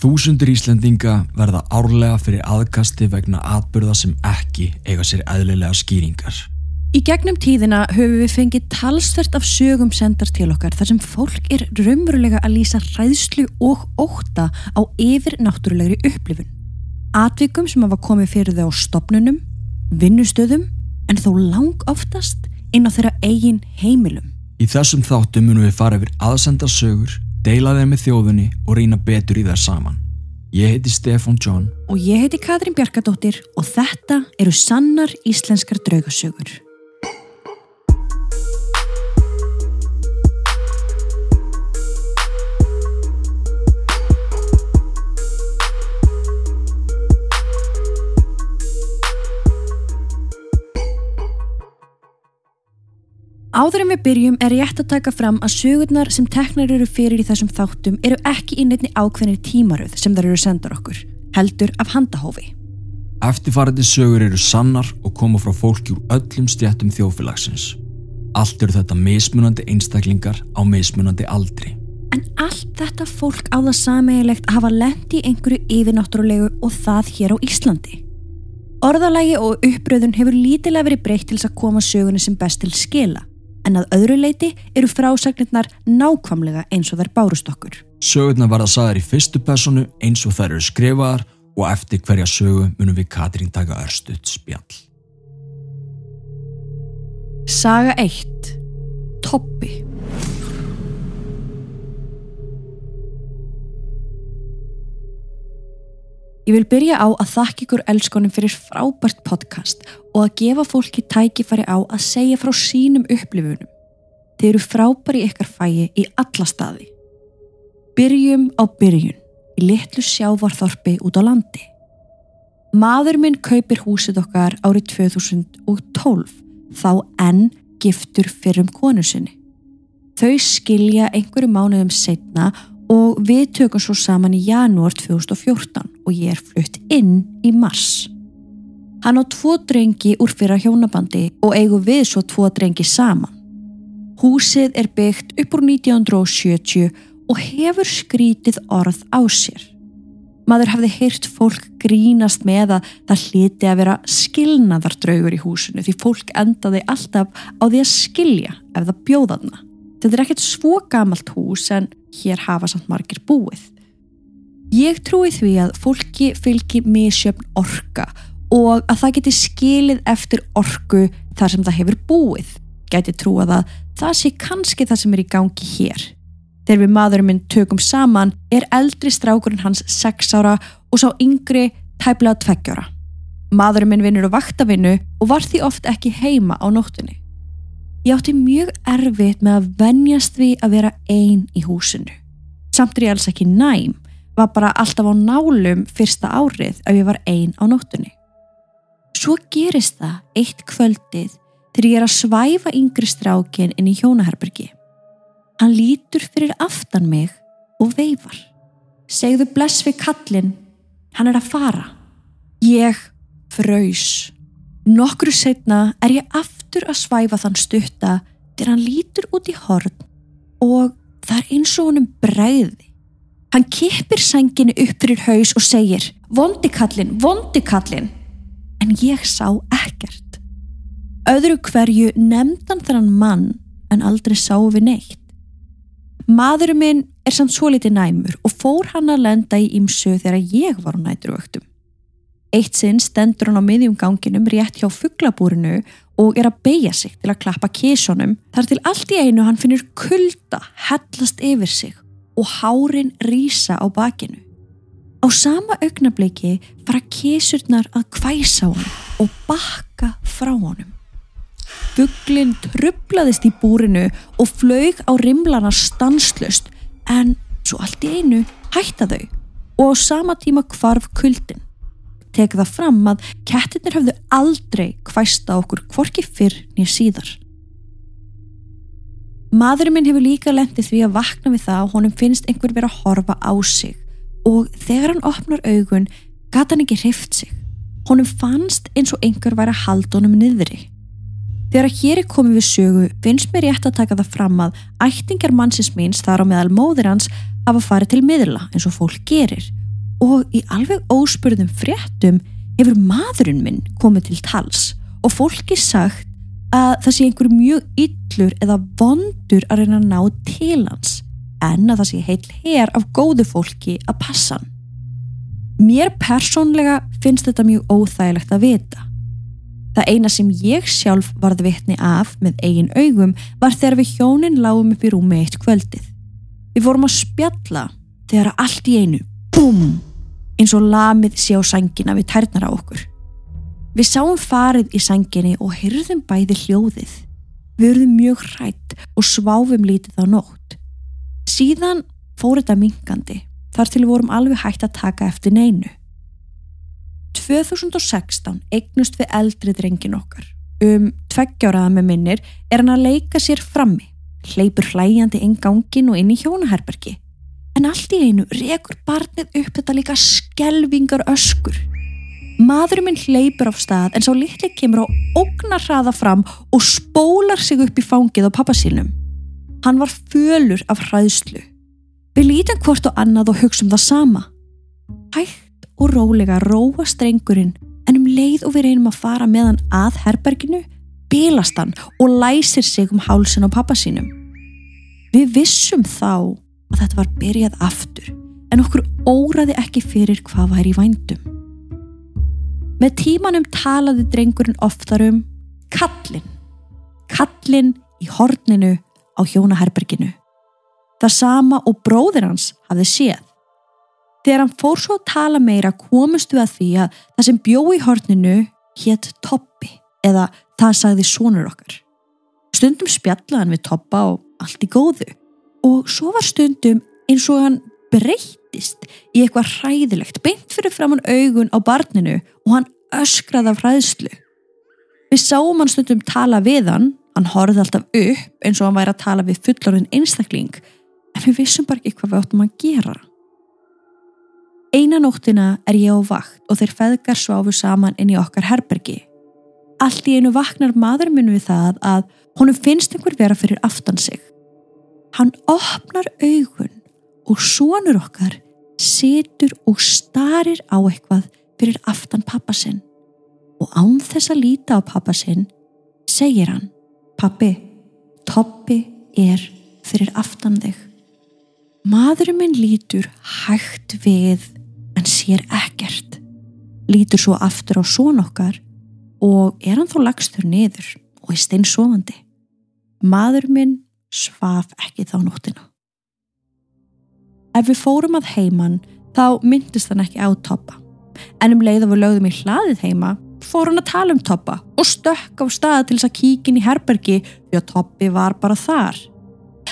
Þúsundur Íslendinga verða árlega fyrir aðkasti vegna atbyrða sem ekki eiga sér eðlilega skýringar. Í gegnum tíðina höfum við fengið talsvert af sögum sendar til okkar þar sem fólk er raunverulega að lýsa ræðslu og óta á yfir náttúrulegri upplifun. Atvikum sem hafa komið fyrir þau á stopnunum, vinnustöðum en þó lang oftast inn á þeirra eigin heimilum. Í þessum þáttum munum við fara yfir aðsenda sögur, deila þeim með þjóðunni og reyna betur í þær saman. Ég heiti Stefan John Og ég heiti Katrín Bjarkadóttir og þetta eru sannar íslenskar draugasögur. Áður en við byrjum er rétt að taka fram að sögurnar sem teknar eru fyrir í þessum þáttum eru ekki í nefni ákveðnir tímaröð sem þar eru sendar okkur, heldur af handahófi. Eftirfarandi sögur eru sannar og koma frá fólki úr öllum stjættum þjófélagsins. Allt eru þetta mismunandi einstaklingar á mismunandi aldri. En allt þetta fólk á það sameigilegt að hafa lendi í einhverju yfirnáttúrulegu og það hér á Íslandi. Orðalagi og uppröðun hefur lítilega verið breytt til þess að koma sögunni sem best til skila, en að öðru leiti eru frásagnirnar nákvamlega eins og þær bárust okkur. Sögurnar verða sagðar í fyrstu personu eins og þær eru skrifaðar og eftir hverja sögu munum við Katrín taka örstuðt spjall. Saga 1. Toppi Ég vil byrja á að þakka ykkur elskonum fyrir frábært podcast og að gefa fólki tækifæri á að segja frá sínum upplifunum. Þeir eru frábæri ykkar fæi í alla staði. Byrjum á byrjun í litlu sjávarþorpi út á landi. Maður minn kaupir húsið okkar árið 2012 þá enn giftur fyrir um konu sinni. Þau skilja einhverju mánuðum setna og við tökum svo saman í janúar 2014 og ég er flutt inn í mars. Hann á tvo drengi úr fyrra hjónabandi og eigum við svo tvo drengi saman. Húsið er byggt upp úr 1970 og hefur skrítið orð á sér. Maður hafði heyrt fólk grínast með að það hliti að vera skilnaðardraugur í húsinu því fólk endaði alltaf á því að skilja ef það bjóðaðna. Þetta er ekkert svo gamalt hús en hér hafa samt margir búið. Ég trúi því að fólki fylgi misjöfn orka og að það geti skilið eftir orku þar sem það hefur búið. Gæti trúa að það sé kannski það sem er í gangi hér. Þegar við maðurinn minn tökum saman er eldri strákurinn hans 6 ára og sá yngri tæplega 2 ára. Maðurinn minn vinnur á vaktavinnu og var því oft ekki heima á nóttunni. Ég átti mjög erfitt með að venjast við að vera einn í húsinu. Samt er ég alls ekki næm, var bara alltaf á nálum fyrsta árið ef ég var einn á nóttunni. Svo gerist það eitt kvöldið þegar ég er að svæfa yngri strákin inn í hjónaherbergi. Hann lítur fyrir aftan mig og veifar. Segðu bless við kallin, hann er að fara. Ég fröys. Nokkru setna er ég aftur að svæfa þann stutta þegar hann lítur út í horn og það er eins og honum bræði. Hann kippir senginu upp fyrir haus og segir Vondikallin, vondikallin. En ég sá ekkert. Öðru hverju nefndan þann mann en aldrei sá við neitt. Maðurinn minn er samt svo litið næmur og fór hann að lenda í ímsu þegar ég var á næturvöktum. Eitt sinn stendur hann á miðjum ganginum rétt hjá fugglabúrinu og er að beigja sig til að klappa kísonum þar til allt í einu hann finnur kulda hellast yfir sig og hárin rýsa á bakinu. Á sama augnabliki fara kísurnar að kvæsa honum og bakka frá honum. Fugglinn trublaðist í búrinu og flög á rimlana stanslust en svo allt í einu hætta þau og á sama tíma kvarf kuldin. Tek það fram að kettinir höfðu aldrei kvæsta okkur hvorki fyrr nýja síðar. Maðurinn minn hefur líka lendið því að vakna við það og honum finnst einhver verið að horfa á sig og þegar hann opnar augun gata hann ekki hrift sig. Honum fannst eins og einhver væri að halda honum niðri. Þegar að hér er komið við sögu finnst mér rétt að taka það fram að ættingar mannsins míns þar á meðal móðir hans hafa farið til miðla eins og fólk gerir og í alveg óspurðum fréttum hefur maðurinn minn komið til tals og fólki sagt að það sé einhver mjög yllur eða vondur að reyna að ná til hans en að það sé heil hér af góðu fólki að passa hann. Mér persónlega finnst þetta mjög óþægilegt að vita. Það eina sem ég sjálf varð vitni af með eigin augum var þegar við hjónin lágum upp í rúmi eitt kvöldið. Við fórum að spjalla þegar allt í einu, búm, eins og lamið sé á sangina við tærnar á okkur. Við sáum farið í sanginni og hyrðum bæði hljóðið. Við verðum mjög hrætt og sváfum lítið á nótt. Síðan fór þetta mingandi þar til við vorum alveg hægt að taka eftir neinu. 2016 eignust við eldri drengin okkar. Um tveggjáraða með minnir er hann að leika sér frammi, hleypur hlæjandi inn gangin og inn í hjónaherbergi. En allt í einu rekur barnið upp þetta líka skelvingar öskur. Maðurinn minn hleypur á stað en sá litli kemur á ógnar hraða fram og spólar sig upp í fangið á pappasínum. Hann var fölur af hræðslu. Við lítum hvort og annað og hugsaum það sama. Hægt og rólega róa strengurinn en um leið og við reynum að fara með hann að herberginu, bilast hann og læsir sig um hálsin á pappasínum. Við vissum þá að þetta var byrjað aftur en okkur óraði ekki fyrir hvað væri í vændum. Með tímanum talaði drengurinn oftar um kallin, kallin í horninu á hjónaherberginu. Það sama og bróðir hans hafði séð. Þegar hann fór svo að tala meira komust við að því að það sem bjó í horninu hétt Toppi eða það sagði sonur okkar. Stundum spjallaðan við Toppa og allt í góðu og svo var stundum eins og hann breyttist í eitthvað hræðilegt beint fyrir framann augun á barninu og hann öskraði af hræðslu. Við sáum hann stundum tala við hann, hann horfði alltaf upp eins og hann væri að tala við fullorðin einstakling en við vissum bara ekki hvað við áttum að gera. Einan nóttina er ég á vakt og þeir feðgar sváfu saman inn í okkar herbergi. Allt í einu vaknar maður minn við það að honum finnst einhver vera fyrir aftan sig. Hann opnar augun og sonur okkar setur og starir á eitthvað fyrir aftan pappa sinn og án þess að líta á pappa sinn segir hann Pappi, Toppi er fyrir aftan þig. Maðurinn minn lítur hægt við en sér ekkert. Lítur svo aftur á són okkar og er hann þó lagstur niður og er steinsofandi. Maðurinn minn svaf ekki þá nóttina. Ef við fórum að heiman þá myndist hann ekki á toppa. En um leið að við lögðum í hlaðið heima fór hann að tala um toppa og stökk á stað til þess að kíkin í herbergi því að toppi var bara þar.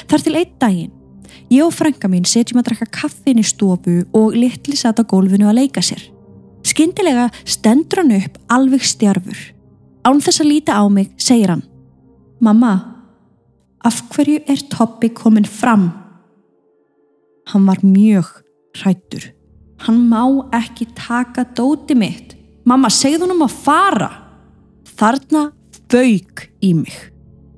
Þar til einn daginn. Ég og frænka mín setjum að drakka kaffin í stofu og litli satt á gólfinu að leika sér. Skyndilega stendur hann upp alveg stjarfur. Án þess að líta á mig segir hann Mamma, af hverju er Toppi komin fram? Hann var mjög hrættur. Hann má ekki taka dóti mitt. Mamma, segð hann um að fara. Þarna fauk í mig.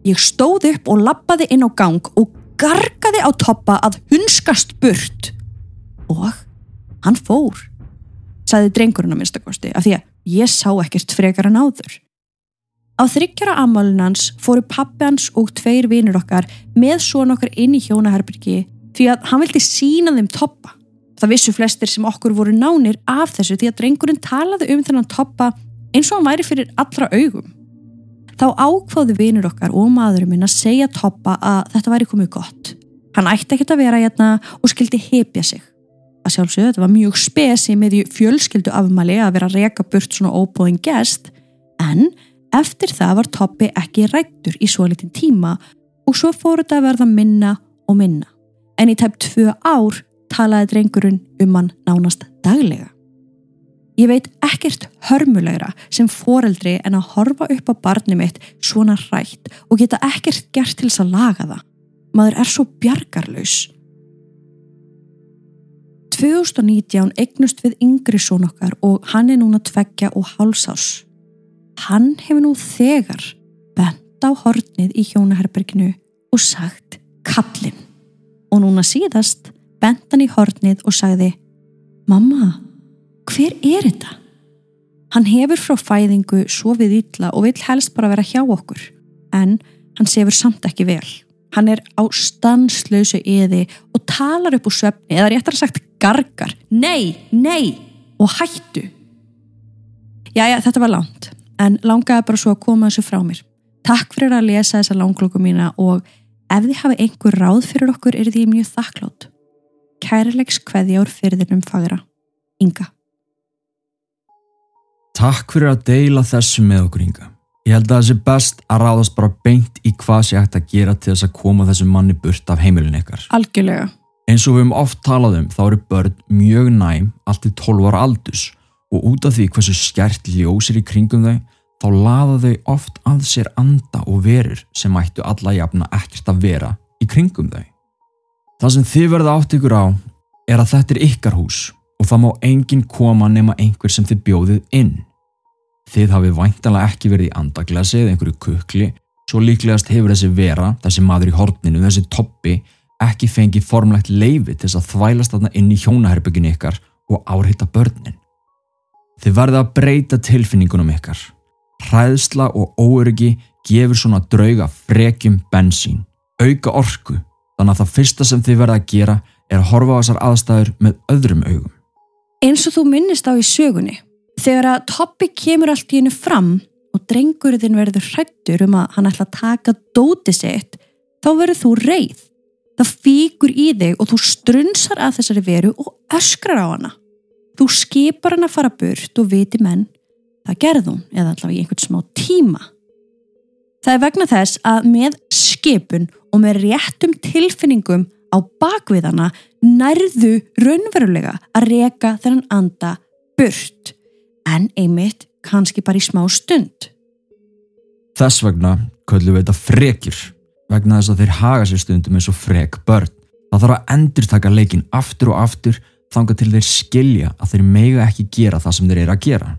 Ég stóð upp og lappaði inn á gang og gargaði á Toppa að hunskast burt. Og hann fór, sagði drengurinn að minnstakosti, af því að ég sá ekkert frekar en áður. Á þryggjara ammálunans fóru pappi hans og tveir vinur okkar með svona okkar inn í hjónaherbyrgi því að hann vildi sína þeim toppa. Það vissu flestir sem okkur voru nánir af þessu því að drengurinn talaði um þennan toppa eins og hann væri fyrir allra augum. Þá ákváðu vinur okkar og maðurum minn að segja toppa að þetta væri komið gott. Hann ætti ekkert að vera hérna og skildi hepja sig. Að sjálfsögðu þetta var mjög spesi með því fjölskyldu afmali að vera reka burt svona óbóðin gest en Eftir það var Toppi ekki rættur í svo litin tíma og svo fór þetta að verða minna og minna. En í tæp tvö ár talaði drengurinn um hann nánast daglega. Ég veit ekkert hörmulegra sem foreldri en að horfa upp á barni mitt svona rætt og geta ekkert gert til þess að laga það. Maður er svo bjargarlaus. 2019 eignust við yngri són okkar og hann er núna tveggja og hálsás. Hann hefur nú þegar bent á hornið í hjónaherberginu og sagt kallin og núna síðast bent hann í hornið og sagði Mamma, hver er þetta? Hann hefur frá fæðingu svo við illa og vil helst bara vera hjá okkur. En hann sefur samt ekki vel. Hann er á stanslausu yði og talar upp úr svefni eða réttar sagt gargar. Nei, nei og hættu. Jæja, þetta var langt en langaði bara svo að koma þessu frá mér. Takk fyrir að lesa þessa langloku mína og ef þið hafi einhver ráð fyrir okkur er því mjög þakklátt. Kærleiks kveðjár fyrir þinnum fagra. Inga. Takk fyrir að deila þessu með okkur Inga. Ég held að það sé best að ráðast bara beint í hvað sé hægt að gera til þess að koma þessu manni burt af heimilin ykkar. Algjörlega. Eins og við höfum oft talað um þá eru börn mjög næm allt til 12 ára aldus og út af því hversu skert ljósir í kringum þau þá laða þau oft að sér anda og verur sem ættu alla jafna ekkert að vera í kringum þau. Það sem þið verða átt ykkur á er að þetta er ykkar hús og það má enginn koma nema einhver sem þið bjóðið inn. Þið hafið væntanlega ekki verið í andaglasi eða einhverju kukli, svo líklegast hefur þessi vera, þessi maður í horninu, þessi toppi, ekki fengið formlegt leifi til þess að þvælast þarna inn í hjónaherbygginu ykkar og áhrita börnin. Þið verða að breyta tilfinningunum ykkar. Hræðsla og óöryggi gefur svona drauga frekjum bensín, auka orku, þannig að það fyrsta sem þið verða að gera er að horfa á þessar aðstæður með öðrum augum. Eins og þú minnist á í sögunni. Þegar að Toppi kemur allt í hennu fram og drengurinn verður hrættur um að hann ætla að taka dóti sitt, þá verður þú reið. Það fíkur í þig og þú strunsar að þessari veru og öskrar á hana. Þú skipar hann að fara burt og viti menn, það gerð hún eða allavega í einhvern smá tíma. Það er vegna þess að með skipun og með réttum tilfinningum á bakviðana nærðu raunverulega að reka þennan anda burt en einmitt kannski bara í smá stund. Þess vegna köllum við þetta frekjur vegna þess að þeir haga sér stundum eins og frek börn. Það þarf að endur taka leikin aftur og aftur þanga til þeir skilja að þeir mega ekki gera það sem þeir eru að gera.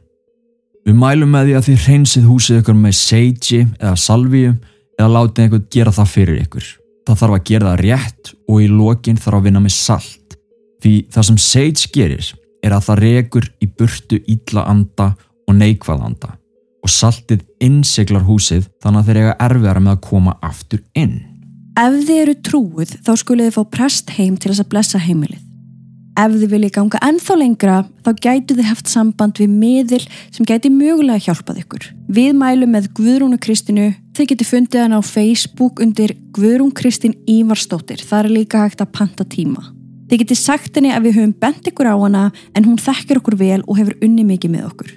Við mælum með því að þið reynsið húsið ykkur með seigi eða salvíum eða látið einhvern gera það fyrir ykkur. Það þarf að gera það rétt og í lokin þarf að vinna með salt. Því það sem seigi gerir er að það rekur í burtu ítla anda og neikvað anda og saltið innseglar húsið þannig að þeir eiga erfiðara með að koma aftur inn. Ef þið eru trúið þá skulið þið fá prest heim til þess að blessa heimilið. Ef þið viljið ganga ennþá lengra þá gætu þið haft samband við miðil sem gæti mögulega hjálpað ykkur. Við mælum með Guðrúnu Kristinu, þið geti fundið hann á Facebook undir Guðrún Kristin Ívarstóttir, það er líka hægt að panta tíma. Þið geti sagt henni að við höfum bent ykkur á hana en hún þekkir okkur vel og hefur unni mikið með okkur.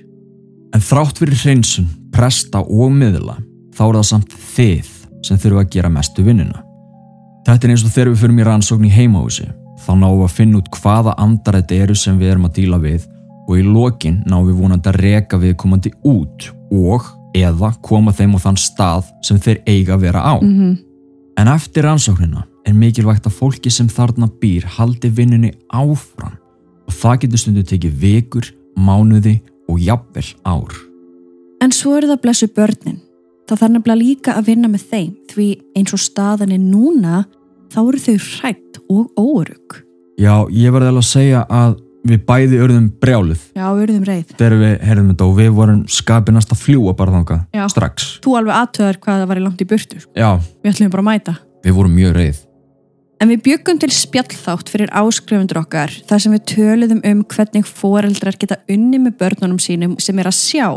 En þrátt fyrir hreinsun, presta og miðla þá er það samt þið sem þurfu að gera mestu vinnuna. Þetta er eins og þegar við fyrum í rannsókn í heimahúsi þá náum við að finna út hvaða andar þetta eru sem við erum að díla við og í lokin náum við vonandi að reka viðkomandi út og eða koma þeim á þann stað sem þeir eiga að vera á. Mm -hmm. En eftir rannsóknina er mikilvægt að fólki sem þarna býr haldi vinnunni áfram og það getur stundu tekið vikur, mánuði og jafnvel ár. En svo eru það blessu börnin. Það þarf nefnilega líka að vinna með þeim því eins og staðan er núna þá eru þau hrætt og óörug. Já, ég var eða að segja að við bæði örðum brjáluð. Já, við örðum reið. Þegar við herðum þetta og við vorum skapinast að fljúa bara þangað Já. strax. Þú alveg aðtöðar hvað það var í langt í burtu. Sko. Já, Við ætlum bara að mæta. við vorum mjög reið. En við byggum til spjallþátt fyrir áskrifundur okkar þar sem við töluðum um hvernig foreldrar geta unni með börnunum sínum sem er að sjá.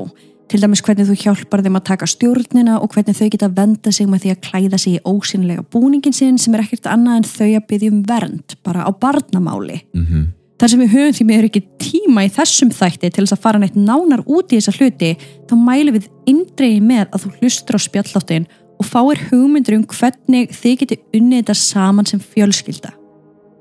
Til dæmis hvernig þú hjálpar þeim að taka stjórnina og hvernig þau geta venda sig með því að klæða sig í ósynlega búningin sinn sem er ekkert annað en þau að byggja um vernd bara á barnamáli. Mm Þar sem við höfum því miður ekki tíma í þessum þætti til þess að fara neitt nánar út í þessa hluti, þá mælum við indreiði með að þú hlustur á spjalláttin og fáir hugmyndur um hvernig þið geti unnið þetta saman sem fjölskylda.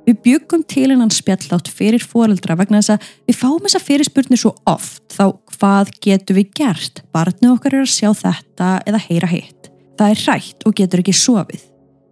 Við byggum til hennan spjallátt fyrir foreldra vegna þess að við fáum þessa fyrirspurnir svo oft, þá hvað getum við gert? Barnið okkar er að sjá þetta eða heyra hitt. Það er hrætt og getur ekki sofið.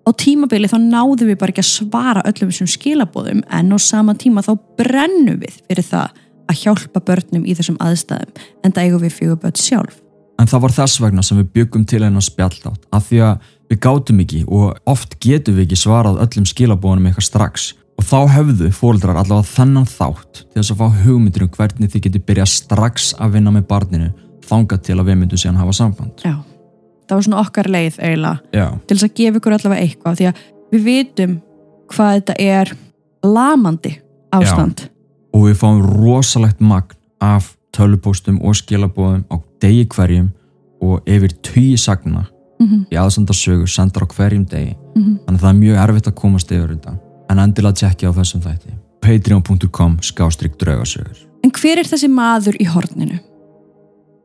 Á tímabili þá náðum við bara ekki að svara öllum þessum skilabóðum en á sama tíma þá brennum við fyrir það að hjálpa börnum í þessum aðstæðum en það eigum við fjögur börn sjálf. En það var þess vegna sem við byggum til hennar spjallátt af því að við gátum ekki og oft getum við ekki svarað öllum skilabóðunum eitthvað strax Og þá hefðu fóreldrar allavega þennan þátt til þess að fá hugmyndir um hvernig þið getur byrjað strax að vinna með barninu þangað til að við myndum síðan hafa samband. Já. Það var svona okkar leið eiginlega Já, til þess að gefa ykkur allavega eitthvað því að við vitum hvað þetta er lamandi ástand. og við fáum rosalegt magn af tölupóstum og skilabóðum á degi hverjum og yfir tíu sagna Mhm, í aðsendarsögur sendar á hverjum degi. mhm. Þannig að það er mjög erfitt að komast yfir þetta. En endilega tjekki á þessum þætti. Patreon.com skástrygg draugasögur. En hver er þessi maður í horninu?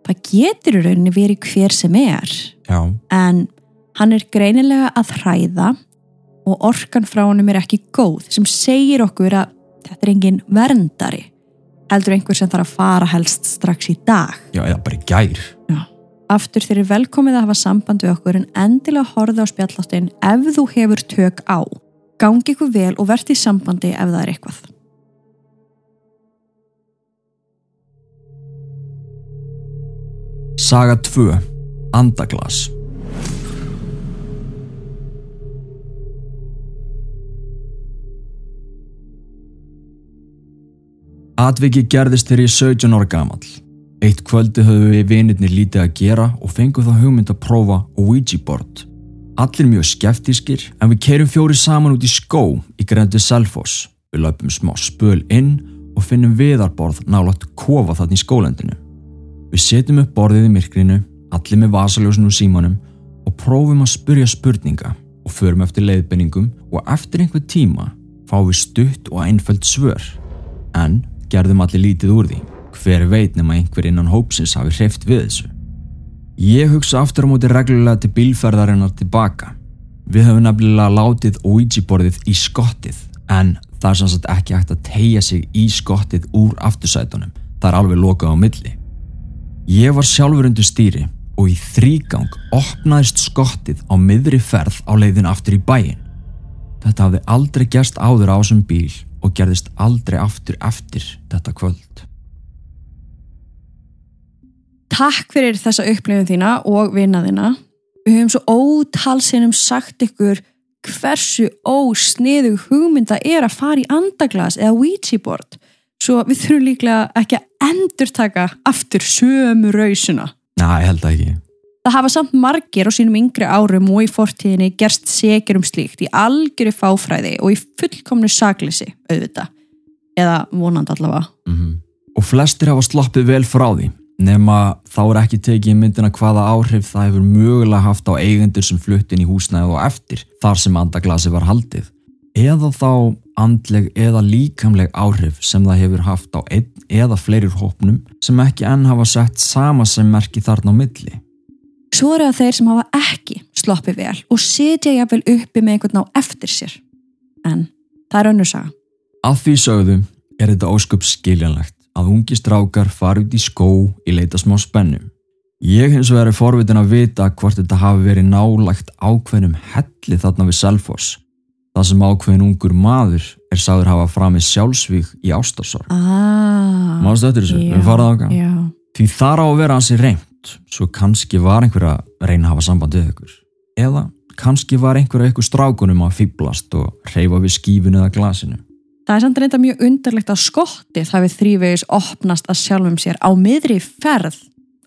Það getur í rauninni verið hver sem er Já, en hann er greinilega að hræða og orkan frá honum er ekki góð sem segir okkur að þetta er engin verndari heldur einhver sem þarf að fara helst strax í dag. já, eða bara í gær. Aftur þeir eru velkomið að hafa samband við okkur en endilega horfið á spjalláttin ef þú hefur tök á. Gangi ykkur vel og verði í sambandi ef það er eitthvað. Saga 2. Andaglas. Atviki gerðist þegar ég 17 ára gamall. Eitt kvöldi höfðu við vinirnir lítið að gera og fengum þá hugmynd að prófa Ouija board. Allir mjög skeftískir en við keirum fjóri saman út í skó í grendu Selfoss. Við löpum smá spöl inn og finnum viðarborð nálat kofa þarna í skólendinu. Við setjum upp borðið í myrkrinu, allir með vasaljósin úr símanum og prófum að spurja spurninga og förum eftir leiðbenningum og eftir einhver tíma fáum við stutt og einföld svör. En gerðum allir lítið úr því. Hver veit nema einhver innan hópsins hafi hreift við þessu. Ég hugsa aftur á móti reglulega til bílferðarinnar tilbaka. Við höfum nefnilega látið Ouija-borðið í skottið en það er sannsagt ekki hægt að tegja sig í skottið úr aftursætunum. Það er alveg lokað á milli. Ég var sjálfur undir stýri og í þrýgang opnaðist skottið á miðri ferð á leiðin aftur í bæin. Þetta hafði aldrei gerst áður á þessum bíl og gerðist aldrei aftur eftir þetta kvöld. Takk fyrir þessa upplifin þína og vinaðina. Við höfum svo ótalsinnum sagt ykkur hversu ósniðu hugmynda er að fara í andaglas eða Ouija board. Svo við þurfum líklega ekki að endurtaka aftur sömu rausuna. Næ, ég held það ekki. Það hafa samt margir á sínum yngri árum og í fortíðinni gerst segir um slíkt í algjöri fáfræði og í fullkomnu saklisi, auðvitað. Eða vonandi allavega. Mm Og flestir hafa sloppið vel frá því, nema þá er ekki tekið í myndina hvaða áhrif það hefur mögulega haft á eigendur sem flutt inn í húsnæðu og eftir þar sem andaglasi var haldið. Eða þá andleg eða líkamleg áhrif sem það hefur haft á einn eða fleirir hópnum sem ekki enn hafa sett sama sem merki þarna á milli. Svo eru það þeir sem hafa ekki sloppið vel og sitja jafnvel uppi með einhvern á eftir sér. En það er önnur saga. Að því sögðu er þetta ósköp skiljanlegt að ungi strákar fari út í skó í leita smá spennum. Ég hins vegar er forvitin að vita hvort þetta hafi verið nálægt ákveðnum helli þarna við Selfoss. Það sem ákveðin ungur maður er sagður hafa framið sjálfsvík í ástarsorg. Ah, Mástu eftir þessu? Við farað ákveð. Já, Því þar á að vera hansi reynd, svo kannski var einhver að reyna að hafa samband við ykkur. Eða kannski var einhver að ykkur strákunum að fýblast og reyfa við skífinu eða glasinu. Það er samt reynda mjög undarlegt að skottið hafi þrývegis opnast að sjálfum sér á miðri ferð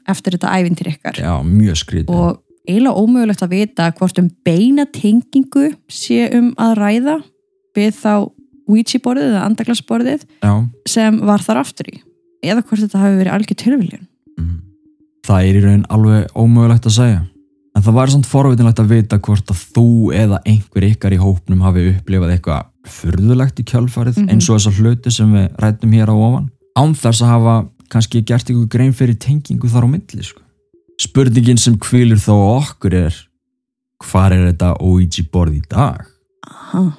eftir þetta ævintir ykkar. Já, mjög skrítið. Og eiginlega ómögulegt að vita hvort um beina tengingu sé um að ræða við þá Ouija-borðið eða andaglasborðið Já. sem var þar aftur í. Eða hvort þetta hafi verið algjör tilviljun. Mhm. Það er í raun alveg ómögulegt að segja. En það væri samt forvitinlegt að vita hvort að þú eða einhver ykkar í hópnum hafi upplifað eitthvað furðulegt í kjálfarið Mhm. eins og þessar hluti sem við rættum hér á ofan. Án þess að hafa kannski gert ykkur grein fyrir tengingu þar á milli. Sko. Spurningin sem kvílir þó á okkur er hvar er þetta Ouija borð í dag? Aha.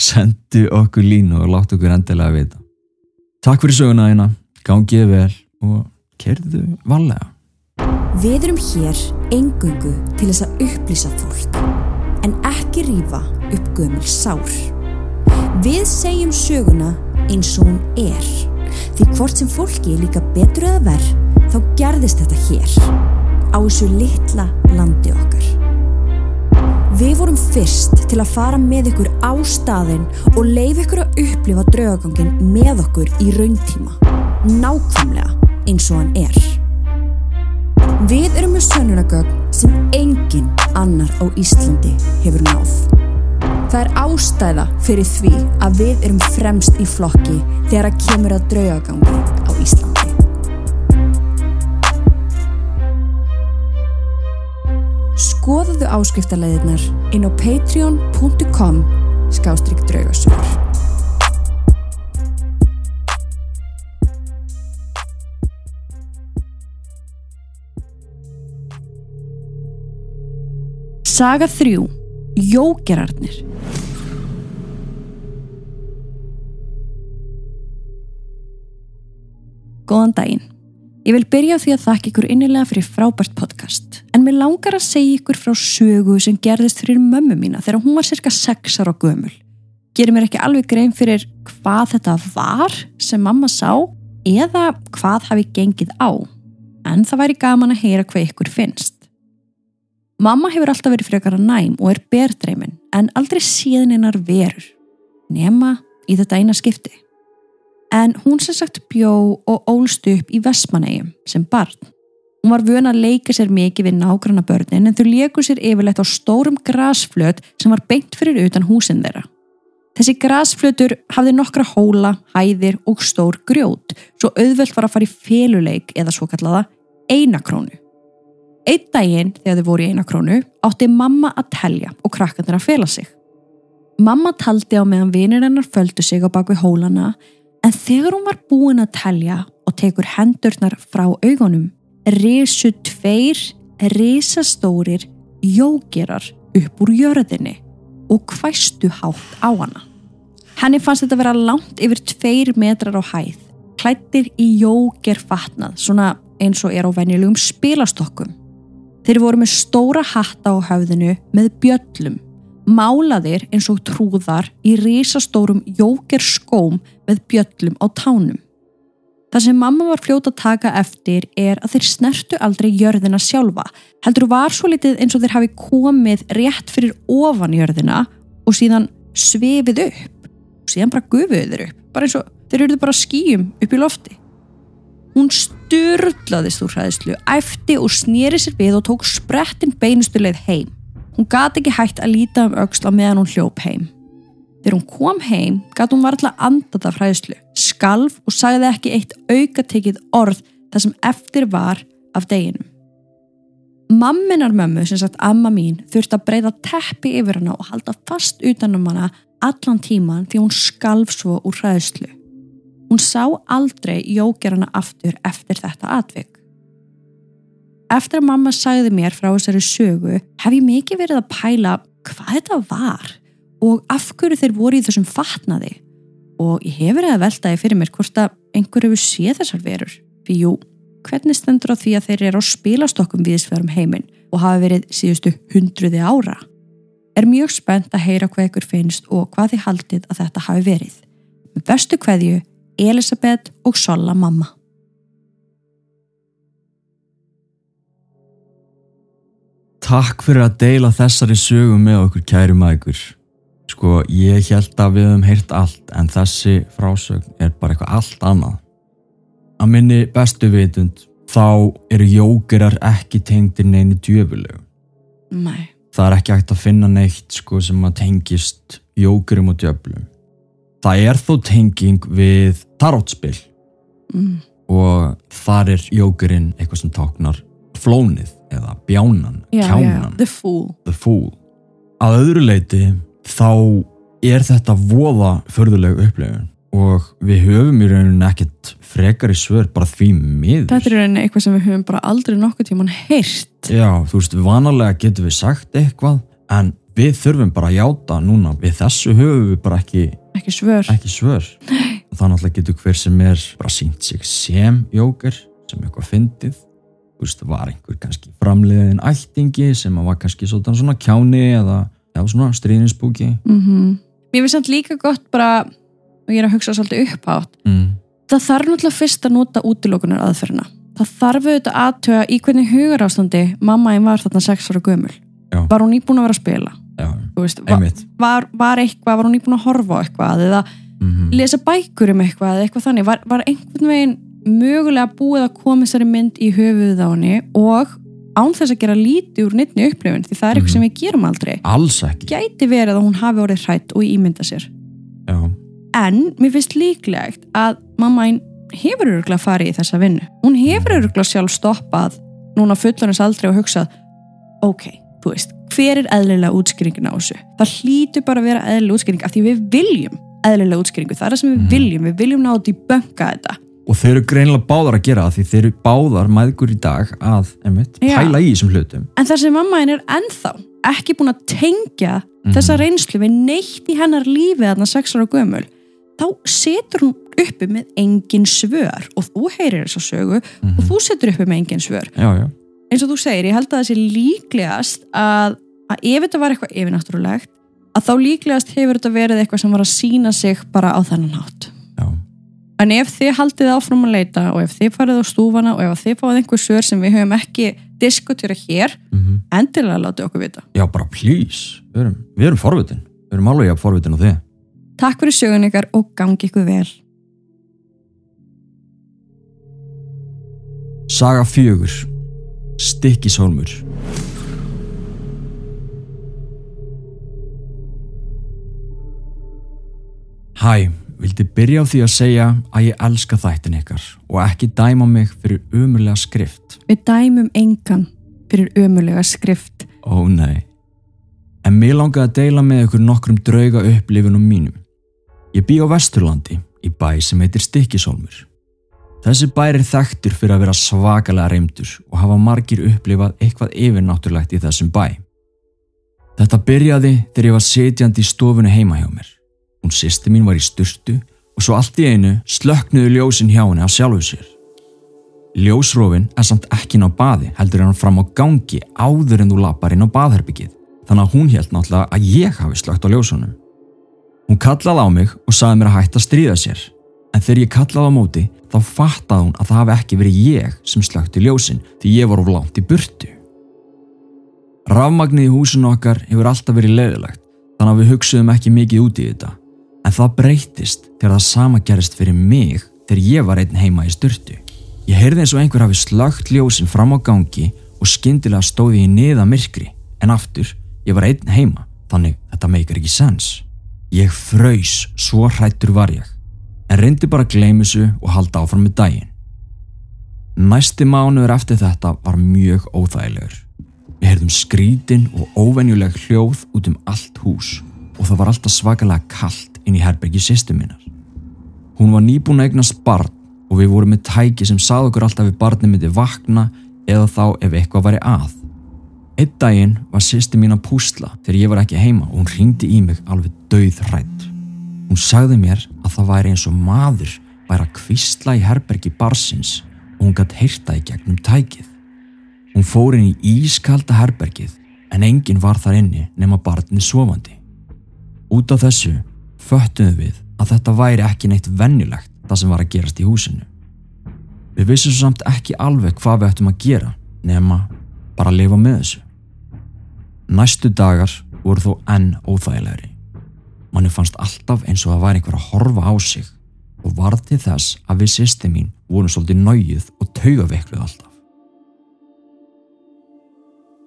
Sendu okkur línu og láttu okkur endilega vita. Takk fyrir söguna þína, gangið vel og kerðu valega. Við erum hér engungu til þess að upplýsa fólk, en ekki rífa upp gömul sár. Við segjum söguna eins og hún er, því hvort sem fólki er líka betur eða verð, þá gerðist þetta hér, á þessu litla landi okkar. Við vorum fyrst til að fara með ykkur á staðinn og leif ykkur að upplifa draugagangin með okkur í rauntíma. Nákvæmlega eins og hann er. Við erum með sönunagögn sem engin annar á Íslandi hefur náð. Það er ástæða fyrir því að við erum fremst í flokki þegar að kemur að draugagangi á Íslandi. Skoðuðu áskriftarleiðirnar inn á patreon.com skástrygg draugasögur. Saga 3. Jógerarnir Góðan daginn. Ég vil byrja því að þakka ykkur innilega fyrir frábært podcast. En mér langar að segja ykkur frá sögu sem gerðist fyrir mömmu mína þegar hún var cirka 6 ára gömul. Gerir mér ekki alveg grein fyrir hvað þetta var sem mamma sá eða hvað hafi gengið á. En það væri gaman að heyra hvað ykkur finnst. Mamma hefur alltaf verið frekar að næm og er berdreimin en aldrei síðan einar verur. Nema í þetta eina skipti en hún sem sagt bjó og ólst upp í Vestmanægjum sem barn. Hún var vön að leika sér mikið við nágranna börnin en þau leiku sér yfirleitt á stórum grasflöt sem var beint fyrir utan húsin þeirra. Þessi grasflötur hafði nokkra hóla, hæðir og stór grjót svo auðvelt var að fara í féluleik eða svo kallaða einakrónu. Einn daginn þegar þau voru í einakrónu átti mamma að telja og krakkandir að fela sig. Mamma taldi á meðan vinir hennar földu sig á bakvið hólana En þegar hún var búin að telja og tekur hendurnar frá augunum, risu tveir risastórir jógerar upp úr jörðinni og hvæstu hátt á hana. Henni fannst þetta að vera langt yfir tveir metrar á hæð, klættir í jógerfatnað, svona eins og er á venjulegum spilastokkum. Þeir voru með stóra hatta á höfðinu með bjöllum málaðir eins og trúðar í risastórum jóker skóm með bjöllum á tánum. Það sem mamma var fljóta að taka eftir er að þeir snertu aldrei jörðina sjálfa, heldur var svo litið eins og þeir hafi komið rétt fyrir ofan jörðina og síðan svefið upp og síðan bara gufuð þeir upp, bara eins og þeir eruðu bara skýjum upp í lofti. Hún styrlaðist úr hræðslu, æfti og snýri sér við og tók sprettin beinustu leið heim. Hún gati ekki hægt að líta um auksla meðan hún hljóp heim. Þegar hún kom heim gati hún varðla andað af hræðslu, skalf og sagði ekki eitt aukatekið orð þar sem eftir var af deginum. Mamminar mömmu, sem sagt amma mín, þurfti að breyða teppi yfir hana og halda fast utanum hana allan tíman því hún skalf svo úr hræðslu. Hún sá aldrei jókjara hana aftur eftir þetta atvik. Eftir að mamma sagði mér frá þessari sögu hef ég mikið verið að pæla hvað þetta var og af hverju þeir voru í þessum fatnaði. Og ég hef verið að veltaði fyrir mér hvort að einhver hefur séð þessar verur. Fyrir jú, hvernig stendur á því að þeir eru á spilastokkum viðsverum heiminn og hafa verið síðustu hundruði ára? Er mjög spennt að heyra hvað ykkur finnst og hvað þið haldið að þetta hafi verið. Með bestu hverju Elisabeth og Sola mamma Takk fyrir að deila þessari sögum með okkur kæri maður. Sko, ég held að við höfum heyrt allt en þessi frásögn er bara eitthvað allt annað. Að minni bestu vitund, þá eru jókerar ekki tengdir neini djöfulegu. Nei. Það er ekki hægt að finna neitt sko, sem að tengist jókerum og djöflum. Það er þó tenging við tarotspill Mm. og þar er jókerinn eitthvað sem táknar flónið eða bjánan, Já, já, kjánan. the fool. The Fool. Að öðru leiti þá er þetta voða förðuleg upplifun. Og við höfum í rauninni ekkert frekari svör bara því miður. Þetta er í rauninni eitthvað sem við höfum bara aldrei nokkuð tíman heyrt. Já, þú veist, vanalega getum við sagt eitthvað en við þurfum bara að játa núna. Við þessu höfum við bara ekki, Ekki svör. ekki svör. Og það náttúrulega getur hver sem er bara sínt sig sem jóker sem eitthvað fyndið veist, var einhver kannski framleiðin ættingi sem var kannski svona, svona kjáni eða já, svona stríðinsbúki Mm Mér finnst þetta líka gott bara, og ég er að hugsa svolítið upphátt, mm. það þarf náttúrulega fyrst að nota útilokunar aðferðina. Það þarf auðvitað aðtöga í hvernig hugarástandi mamma einn var þarna sex ára gömul. Já. Var hún íbúin að vera að spila? veist, var, var, var eitthvað, var hún íbúin að horfa á eitthvað eða mm lesa bækur um eitthvað eða eitthvað þannig, var, var einhvern veginn mögulega búið að koma þessari mynd í höfuðið á henni og án þess að gera lítið úr nýttni upplifun því það er eitthvað Mhm. sem við gerum aldrei. Alls ekki. Gæti verið að hún hafi orðið hrætt og ímynda sér. Já, en mér finnst líklegt að mamma einn hefur öruglega farið í þessa vinnu. Hún hefur öruglega sjálf stoppað núna fullonins aldrei og hugsað ok, þú veist, hver er eðlilega útskýringin á þessu? Það hlýtur bara að vera eðlilega útskýring af því við viljum eðlilega útskýringu, það er það sem við Mhm. viljum. Við viljum ná þetta í bönga þetta og þeir eru greinilega báðar að gera það því þeir eru báðar mæðgur í dag að einmitt, pæla í þessum hlutum. En þar sem mamma einn er ennþá ekki búin að tengja Mhm. þessa reynslu við neitt í hennar lífi þarna sex ára gömul. Þá setur hún uppi með engin svör og þú heyrir þessa sögu Mhm. og þú setur uppi með engin svör. Já, já, eins og þú segir, ég held að það sé líklegast að, að ef þetta var eitthvað yfirnáttúrulegt að þá líklegast hefur þetta verið eitthvað sem var að sína sig bara á þennan hátt en ef þið haldið áfram að leita og ef þið farið á stúfana og ef þið fáið einhver svör sem við höfum ekki diskutera hér, mm endilega látið okkur vita. Já bara please. Við erum, við erum forvitin, við erum alveg jafn forvitin á þið. Takk fyrir sögun ykkar og gangi ykkur vel. Saga fjögur. Stikkishólmur Hæ, vildi byrja á því að segja að ég elska þættin ykkar og ekki dæma mig fyrir umurlega skrift. Við dæmum engan fyrir ömulega skrift Ó nei. En mér langaði að deila með ykkur nokkrum drauga upplifunum mínum. Ég bý á Vesturlandi í bæ sem heitir Stikkishólmur. Þessi bær er þekktur fyrir að vera svakalega reymdur og hafa margir upplifað eitthvað yfirnáttúrlegt í þessum bæ. Þetta byrjaði þegar ég var setjandi í stofunni heima hjá mér. Hún sýsti mín var í sturtu og svo allt í einu slöknuðu ljósin hjá henni af sjálfu sér. Ljósrófin er samt ekki inn á baði heldur hann fram á gangi áður en þú lapar inn á baðherbyggið þannig að hún held náttúrulega að ég hafi slögt á ljósunum. Hún kallaði á mig og sagði mér að hætta að stríða sér en þegar ég kallaði á móti þá fattaði hún að það hafi ekki verið ég sem slögti ljósin því ég var of langt í burtu. Rafmagnið í húsinu okkar hefur alltaf verið leiðilegt þannig að við hugsuðum ekki mikið út í þetta en það breytist þegar það sama gerist fyrir mig þegar ég var einn heima í sturtu. Ég heyrði eins og einhver hafi slögt ljósin fram á gangi og skyndilega stóði ég niða myrkri en aftur, ég var einn heima þannig þetta meikar ekki sens. Ég fröys, svo hrættur var ég en reyndi bara að gleyma þessu og halda áfram með daginn. Næsti mánuður eftir þetta var mjög óþægilegur. Við heyrðum skrítin og óvenjuleg hljóð út um allt hús og það var alltaf svakalega kallt inn í herbergi sýstu minnar. Hún var nýbúin að eignast barn og við vorum með tæki sem sað okkur alltaf við barni myndi vakna eða þá ef eitthvað væri að. Einn daginn var sýsti mín að púsla þegar ég var ekki heima og hún ringdi í mig alveg dauð hrætt. Hún sagði mér að það væri eins og maður væri að kvistla í herbergi barsins og hún gætt heyrta í gegnum tækið. Hún fór inn í ískalda herbergið en enginn var þar inni nema barnið sofandi. Út af þessu föttuðum við að þetta væri ekki neitt vennilegt það sem var að gerast í húsinu. Við vissum samt ekki alveg hvað við ættum að gera nema bara að lifa með þessu. Næstu dagar voru þó enn óþægilegri. Manni fannst alltaf eins og það væri einhver að horfa á sig og varð til þess að við sýsti mín vorum svolítið nájuð og taugaveikluð alltaf.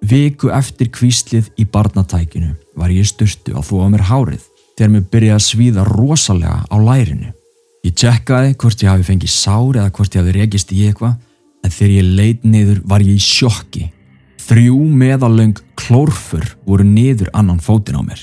Viku eftir kvíslið í barnatækinu var ég sturtu að þóa mér hárið þegar mér byrjaði að svíða rosalega á lærinu. Ég tjekkaði hvort ég hafi fengið sár eða hvort ég hafi rekist í eitthvað en þegar ég leit niður var ég í sjokki. Þrjú meðalöng klórfur voru niður annan fótinn á mér.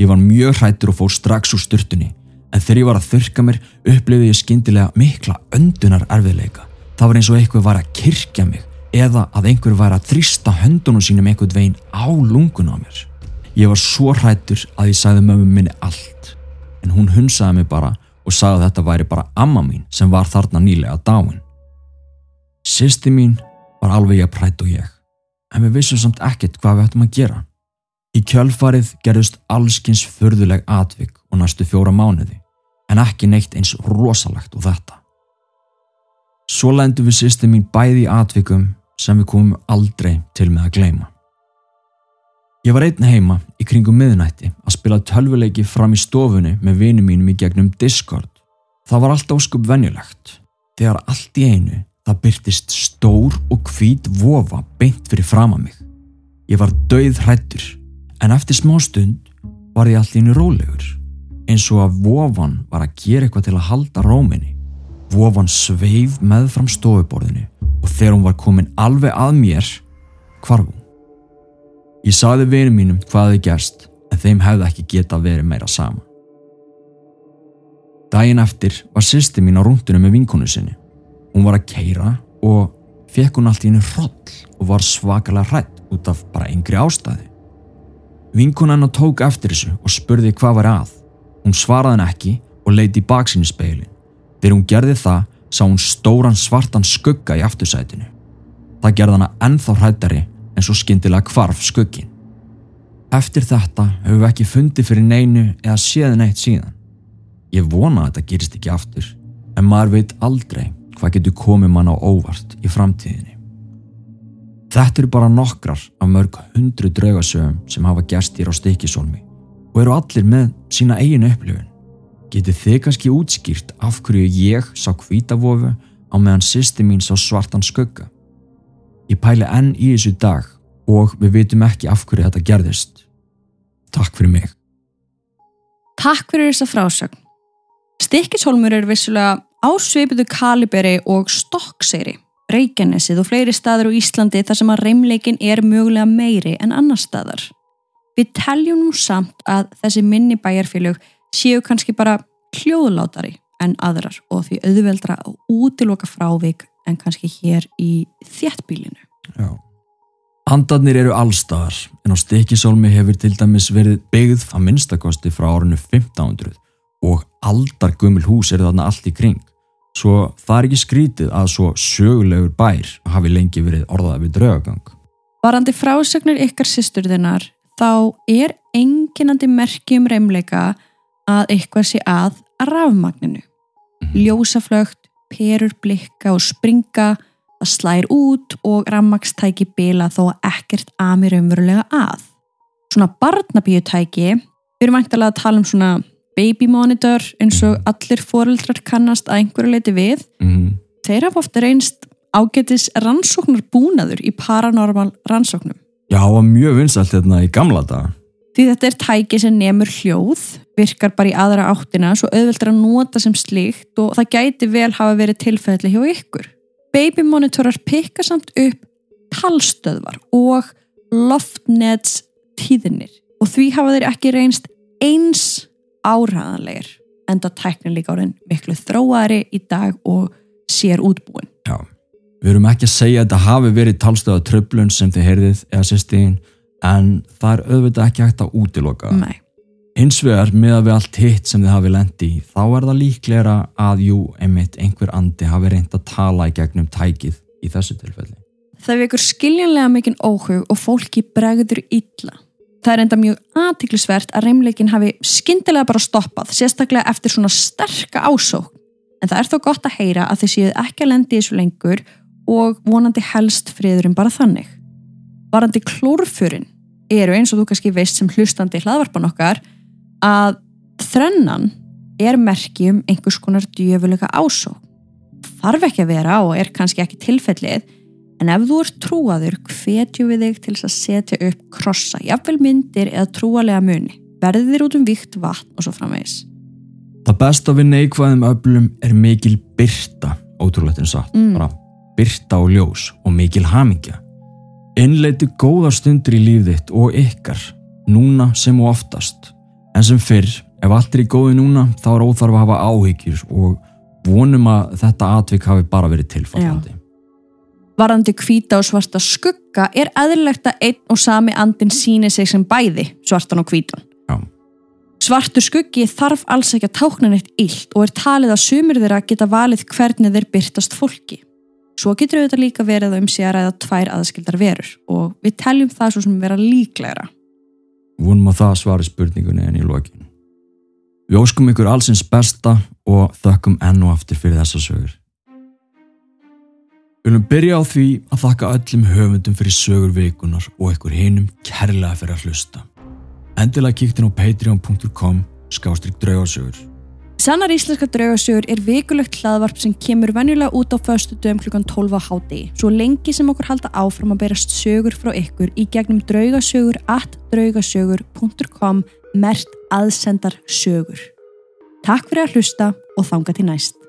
Ég var mjög hrættur og fór strax úr sturtunni en þegar ég var að þurka mér upplifði ég skyndilega mikla öndunar erfiðleika. Það var eins og eitthvað var að kirkja mig eða að einhver var að þrýsta höndunum sínum einhvern veginn á lungun á mér. Ég var svo hrættur að ég sagði mömmu minni allt en hún hunsaði mig bara og sagði að þetta væri bara amma mín sem var þarna nýlega dáin. Sýsti mín var alveg að prætt og ég en við vissum samt ekkert hvað við ættum að gera. Í kjölfarið gerðust allskins förðuleg atvik og næstu fjóra mánuði en ekki neitt eins rosalegt og þetta. Svo lendum við sýsti mín bæði í atvikum sem við komum aldrei til með að gleyma. Ég var einn heima í kringum miðnætti að spila tölvuleiki fram í stofunni með vinum mínum í gegnum Discord. Það var allt óskup venjulegt. Þegar allt í einu það byrtist stór og hvít vofa beint fyrir fram að mig. Ég var döið hrættur en eftir smá stund var ég allt í einu rólegur eins og að vofan var að gera eitthvað til að halda róminni. Vofan sveif með fram stofuborðinu og þegar hún var komin alveg að mér hvarf hún. Ég saði vinum mínum hvað þið gerst en þeim hefði ekki geta verið meira sama. Dægin eftir var sýsti mín á rúndunum með vinkonu sinni. Hún var að keira og fekk hún allt í hennu hroll og var svakalega hrætt út af bara yngri ástæði. Vinkona hennar tók eftir þessu og spurði hvað var að. Hún svaraði henn ekki og leiti í baksinu speilin. Þegar hún gerði það sá hún stóran svartan skugga í aftursætinu. Það gerði hana ennþá hrættari en svo skindilega kvarf skuggin. Eftir þetta höfum við ekki fundið fyrir neinu eða séð neitt síðan. Ég vona að þetta gerist ekki aftur, en maður veit aldrei hvað getur komið mann á óvart í framtíðinni. Þetta eru bara nokkrar af mörg hundru draugasögum sem hafa gerst hér á Stikisólmi og eru allir með sína eigin upplifun. Getur þið kannski útskýrt af hverju ég sá hvítavofu á meðan sýsti mín sá svartan skugga? Ég pæli enn í þessu dag og við vitum ekki af hverju þetta gerðist. Takk fyrir mig. Takk fyrir þessa frásögn. Stikkishólmur er vissulega ásveipiðu kaliberi og stokkseyri, Reykjanesið og fleiri staðar á Íslandi þar sem að reymleikin er mögulega meiri en annar staðar. Við teljum nú samt að þessi minni bæjarfélög séu kannski bara hljóðlátari en aðrar og því auðveldra að útiloka frávik en kannski hér í þéttbílinu. Já. Andarnir eru allstaðar en á Stikisólmi hefur til dæmis verið byggð að minnstakosti frá árinu 1500 og aldar gömul hús eru þarna allt í kring. Svo það er ekki skrítið að svo sögulegur bær hafi lengi verið orðað við draugagang. Varandi frásögnir ykkar sýsturðinar þá er enginandi merki um reymleika að eitthvað sé að rafmagninu. Ljósaflögt, perur blikka og springa, það slær út og rafmagstæki bila þó að ekkert amir umverulega að. Svona barnabíutæki, við erum ættilega að tala um svona baby monitor eins og allir foreldrar kannast að einhverju leiti við. Mm. Þeir hafa ofta reynst ágætis rannsóknar búnaður í paranormal rannsóknum. Já, það var mjög vinsalt hérna í gamla daga. Því þetta er tæki sem nemur hljóð, virkar bara í aðra áttina svo auðveldur að nota sem slíkt og það gæti vel hafa verið tilfelli hjá ykkur. Baby monitorar pikka samt upp talstöðvar og loftnets tíðinir og því hafa þeir ekki reynst eins áræðanlegir enda tæknin líka árin miklu þróari í dag og sér útbúin. Já, við erum ekki að segja að þetta hafi verið talstöða tröflun sem þið heyrðið eða sýstíðin en það er auðvitað ekki hægt að útiloka. Nei. Hins vegar með að við allt hitt sem þið hafi lendi í, þá er það líklega að jú, einmitt einhver andi hafi reynd að tala í gegnum tækið í þessu tilfelli. Það vekur skiljanlega mikinn óhug og fólki bregður illa. Það er enda mjög aðtiklisvert að reymleikin hafi skyndilega bara stoppað, sérstaklega eftir svona sterka ásókn. En það er þó gott að heyra að þið séuð ekki að lendi þessu lengur og vonandi helst friðurinn bara þannig. Varandi klórfurinn eru eins og þú kannski veist sem hlustandi hlaðvarpan okkar að þrennan er merki um einhvers konar djöfulega ásókn. Þarf ekki að vera og er kannski ekki tilfellið En ef þú ert trúaður, hvetju við þig til þess að setja upp krossa, jafnvel myndir eða trúalega muni. Verðið þér út um vikt vatn og svo framvegis. Það besta við neikvæðum öflum er mikil byrta, ótrúlegt en satt, Mm. byrta og ljós og mikil hamingja. Innleiti góðar stundir í líf þitt og ykkar, núna sem og oftast. En sem fyrr, ef allt er í góði núna, þá er óþarf að hafa áhyggjur og vonum að þetta atvik hafi bara verið tilfallandi. Varandi hvíta og svarta skugga er eðlilegt að einn og sami andin síni sig sem bæði, svartan og hvítan. Já. Svartur skuggi þarf alls ekki að tákna neitt illt og er talið að sumir þeirra geta valið hvernig þeir byrtast fólki. Svo getur auðvitað líka verið að um sig að ræða tvær aðskildar verur og við teljum það svo sem vera líklegra. Vonum að það svari spurningunni en í lokinu. Við óskum ykkur allsins besta og þökkum enn og aftur fyrir þessa sögur. Við viljum byrja á því að þakka öllum höfundum fyrir sögur vikunar og ykkur hinum kærlega fyrir að hlusta. Endilega kíktin á patreon.com skástrík draugarsögur. Sannar íslenska draugasögur er vikulegt hlaðvarp sem kemur venjulega út á föstu dögum klukkan 12 á háti. Svo lengi sem okkur halda áfram að berast sögur frá ykkur í gegnum draugasögur at draugasögur.com mert aðsendar sögur. Takk fyrir að hlusta og þanga til næst.